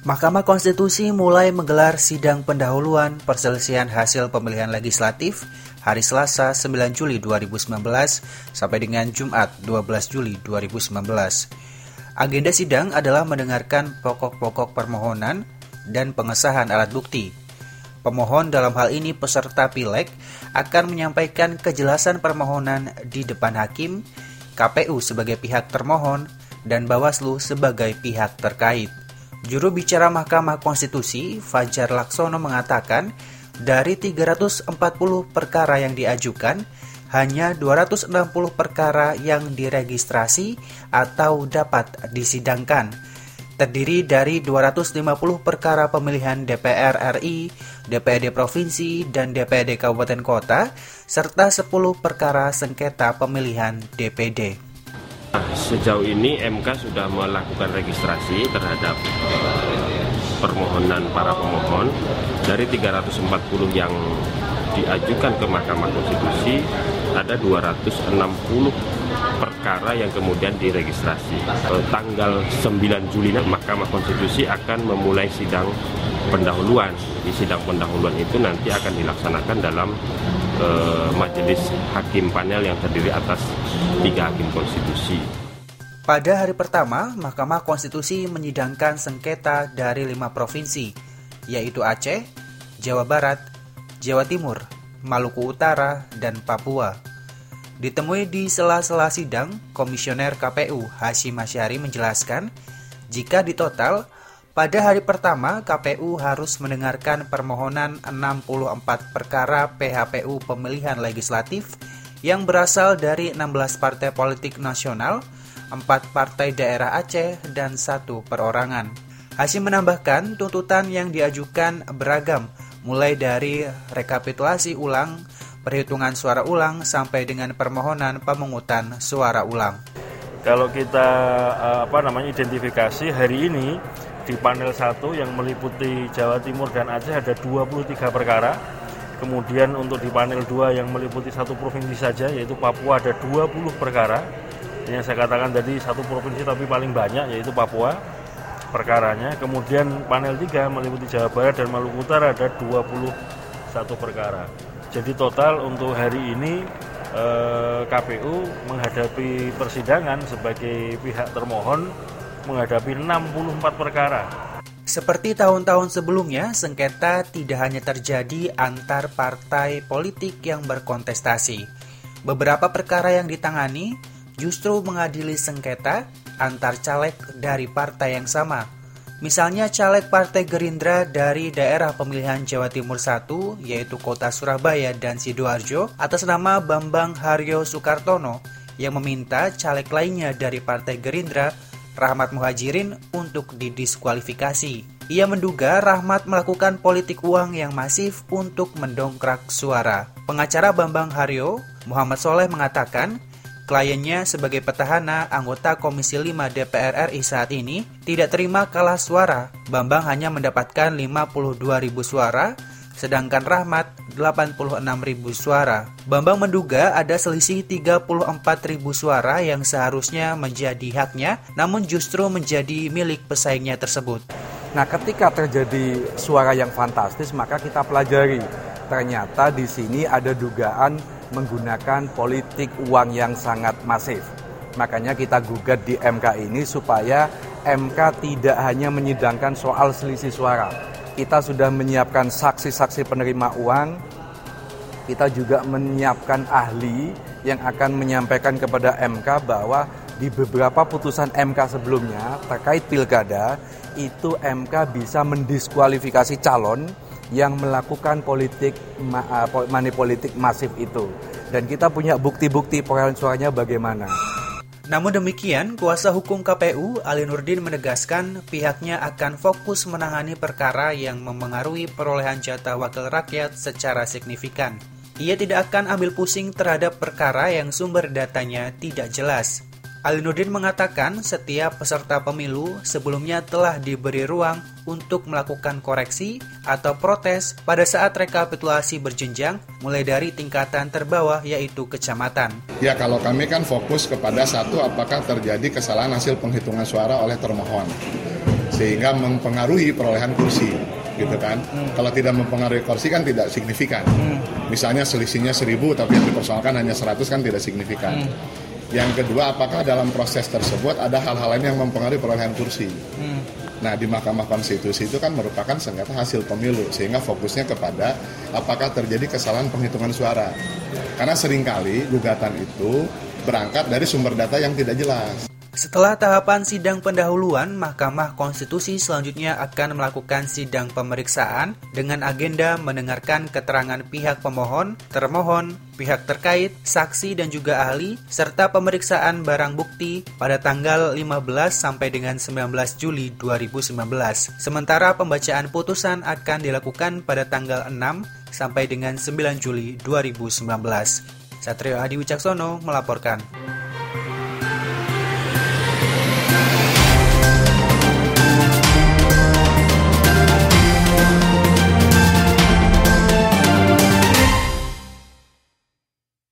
Mahkamah Konstitusi mulai menggelar sidang pendahuluan perselisihan hasil pemilihan legislatif hari Selasa 9 Juli 2019 sampai dengan Jumat 12 Juli 2019. Agenda sidang adalah mendengarkan pokok-pokok permohonan dan pengesahan alat bukti. Pemohon dalam hal ini peserta pileg akan menyampaikan kejelasan permohonan di depan hakim, KPU sebagai pihak termohon, dan Bawaslu sebagai pihak terkait. Juru bicara Mahkamah Konstitusi, Fajar Laksono mengatakan, dari 340 perkara yang diajukan, hanya 260 perkara yang diregistrasi atau dapat disidangkan. Terdiri dari 250 perkara pemilihan DPR RI, DPRD Provinsi, dan DPRD Kabupaten Kota, serta 10 perkara sengketa pemilihan DPD. Sejauh ini MK sudah melakukan registrasi terhadap uh, permohonan para pemohon dari 340 yang diajukan ke Mahkamah Konstitusi ada 260 perkara yang kemudian diregistrasi. Uh, tanggal 9 Juli Mahkamah Konstitusi akan memulai sidang pendahuluan. Di sidang pendahuluan itu nanti akan dilaksanakan dalam uh, majelis hakim panel yang terdiri atas tiga hakim konstitusi. Pada hari pertama, Mahkamah Konstitusi menyidangkan sengketa dari lima provinsi, yaitu Aceh, Jawa Barat, Jawa Timur, Maluku Utara, dan Papua. Ditemui di sela-sela sidang, Komisioner KPU Hashim Asyari menjelaskan, jika di total, pada hari pertama KPU harus mendengarkan permohonan 64 perkara PHPU pemilihan legislatif yang berasal dari 16 partai politik nasional, empat partai daerah Aceh, dan satu perorangan. Hashim menambahkan tuntutan yang diajukan beragam, mulai dari rekapitulasi ulang, perhitungan suara ulang, sampai dengan permohonan pemungutan suara ulang. Kalau kita eh, apa namanya identifikasi hari ini di panel 1 yang meliputi Jawa Timur dan Aceh ada 23 perkara. Kemudian untuk di panel 2 yang meliputi satu provinsi saja yaitu Papua ada 20 perkara yang saya katakan tadi satu provinsi tapi paling banyak yaitu Papua perkaranya. Kemudian panel 3 meliputi Jawa Barat dan Maluku Utara ada 21 perkara. Jadi total untuk hari ini eh, KPU menghadapi persidangan sebagai pihak termohon menghadapi 64 perkara. Seperti tahun-tahun sebelumnya, sengketa tidak hanya terjadi antar partai politik yang berkontestasi. Beberapa perkara yang ditangani justru mengadili sengketa antar caleg dari partai yang sama. Misalnya caleg Partai Gerindra dari daerah pemilihan Jawa Timur 1 yaitu kota Surabaya dan Sidoarjo atas nama Bambang Haryo Soekartono yang meminta caleg lainnya dari Partai Gerindra Rahmat Muhajirin untuk didiskualifikasi. Ia menduga Rahmat melakukan politik uang yang masif untuk mendongkrak suara. Pengacara Bambang Haryo, Muhammad Soleh mengatakan Kliennya sebagai petahana anggota Komisi 5 DPR RI saat ini tidak terima kalah suara. Bambang hanya mendapatkan 52 ribu suara, sedangkan Rahmat 86 ribu suara. Bambang menduga ada selisih 34 ribu suara yang seharusnya menjadi haknya, namun justru menjadi milik pesaingnya tersebut. Nah, ketika terjadi suara yang fantastis, maka kita pelajari. Ternyata di sini ada dugaan menggunakan politik uang yang sangat masif. Makanya kita gugat di MK ini supaya MK tidak hanya menyidangkan soal selisih suara. Kita sudah menyiapkan saksi-saksi penerima uang, kita juga menyiapkan ahli yang akan menyampaikan kepada MK bahwa di beberapa putusan MK sebelumnya terkait pilkada itu MK bisa mendiskualifikasi calon yang melakukan politik uh, money politik masif itu. Dan kita punya bukti-bukti perolehan suaranya bagaimana. Namun demikian, kuasa hukum KPU Ali Nurdin menegaskan pihaknya akan fokus menangani perkara yang memengaruhi perolehan jatah wakil rakyat secara signifikan. Ia tidak akan ambil pusing terhadap perkara yang sumber datanya tidak jelas. Alinuddin mengatakan setiap peserta pemilu sebelumnya telah diberi ruang untuk melakukan koreksi atau protes pada saat rekapitulasi berjenjang mulai dari tingkatan terbawah yaitu kecamatan. Ya kalau kami kan fokus kepada satu apakah terjadi kesalahan hasil penghitungan suara oleh termohon. sehingga mempengaruhi perolehan kursi gitu kan. Hmm. Kalau tidak mempengaruhi kursi kan tidak signifikan. Hmm. Misalnya selisihnya 1000 tapi yang dipersoalkan hanya 100 kan tidak signifikan. Hmm. Yang kedua, apakah dalam proses tersebut ada hal-hal lain yang mempengaruhi perolehan kursi? Hmm. Nah, di Mahkamah Konstitusi itu kan merupakan sengketa hasil pemilu, sehingga fokusnya kepada apakah terjadi kesalahan penghitungan suara. Karena sering kali gugatan itu berangkat dari sumber data yang tidak jelas. Setelah tahapan sidang pendahuluan, Mahkamah Konstitusi selanjutnya akan melakukan sidang pemeriksaan dengan agenda mendengarkan keterangan pihak pemohon, termohon, pihak terkait, saksi dan juga ahli, serta pemeriksaan barang bukti pada tanggal 15 sampai dengan 19 Juli 2019. Sementara pembacaan putusan akan dilakukan pada tanggal 6 sampai dengan 9 Juli 2019. Satrio Adi Wicaksono melaporkan.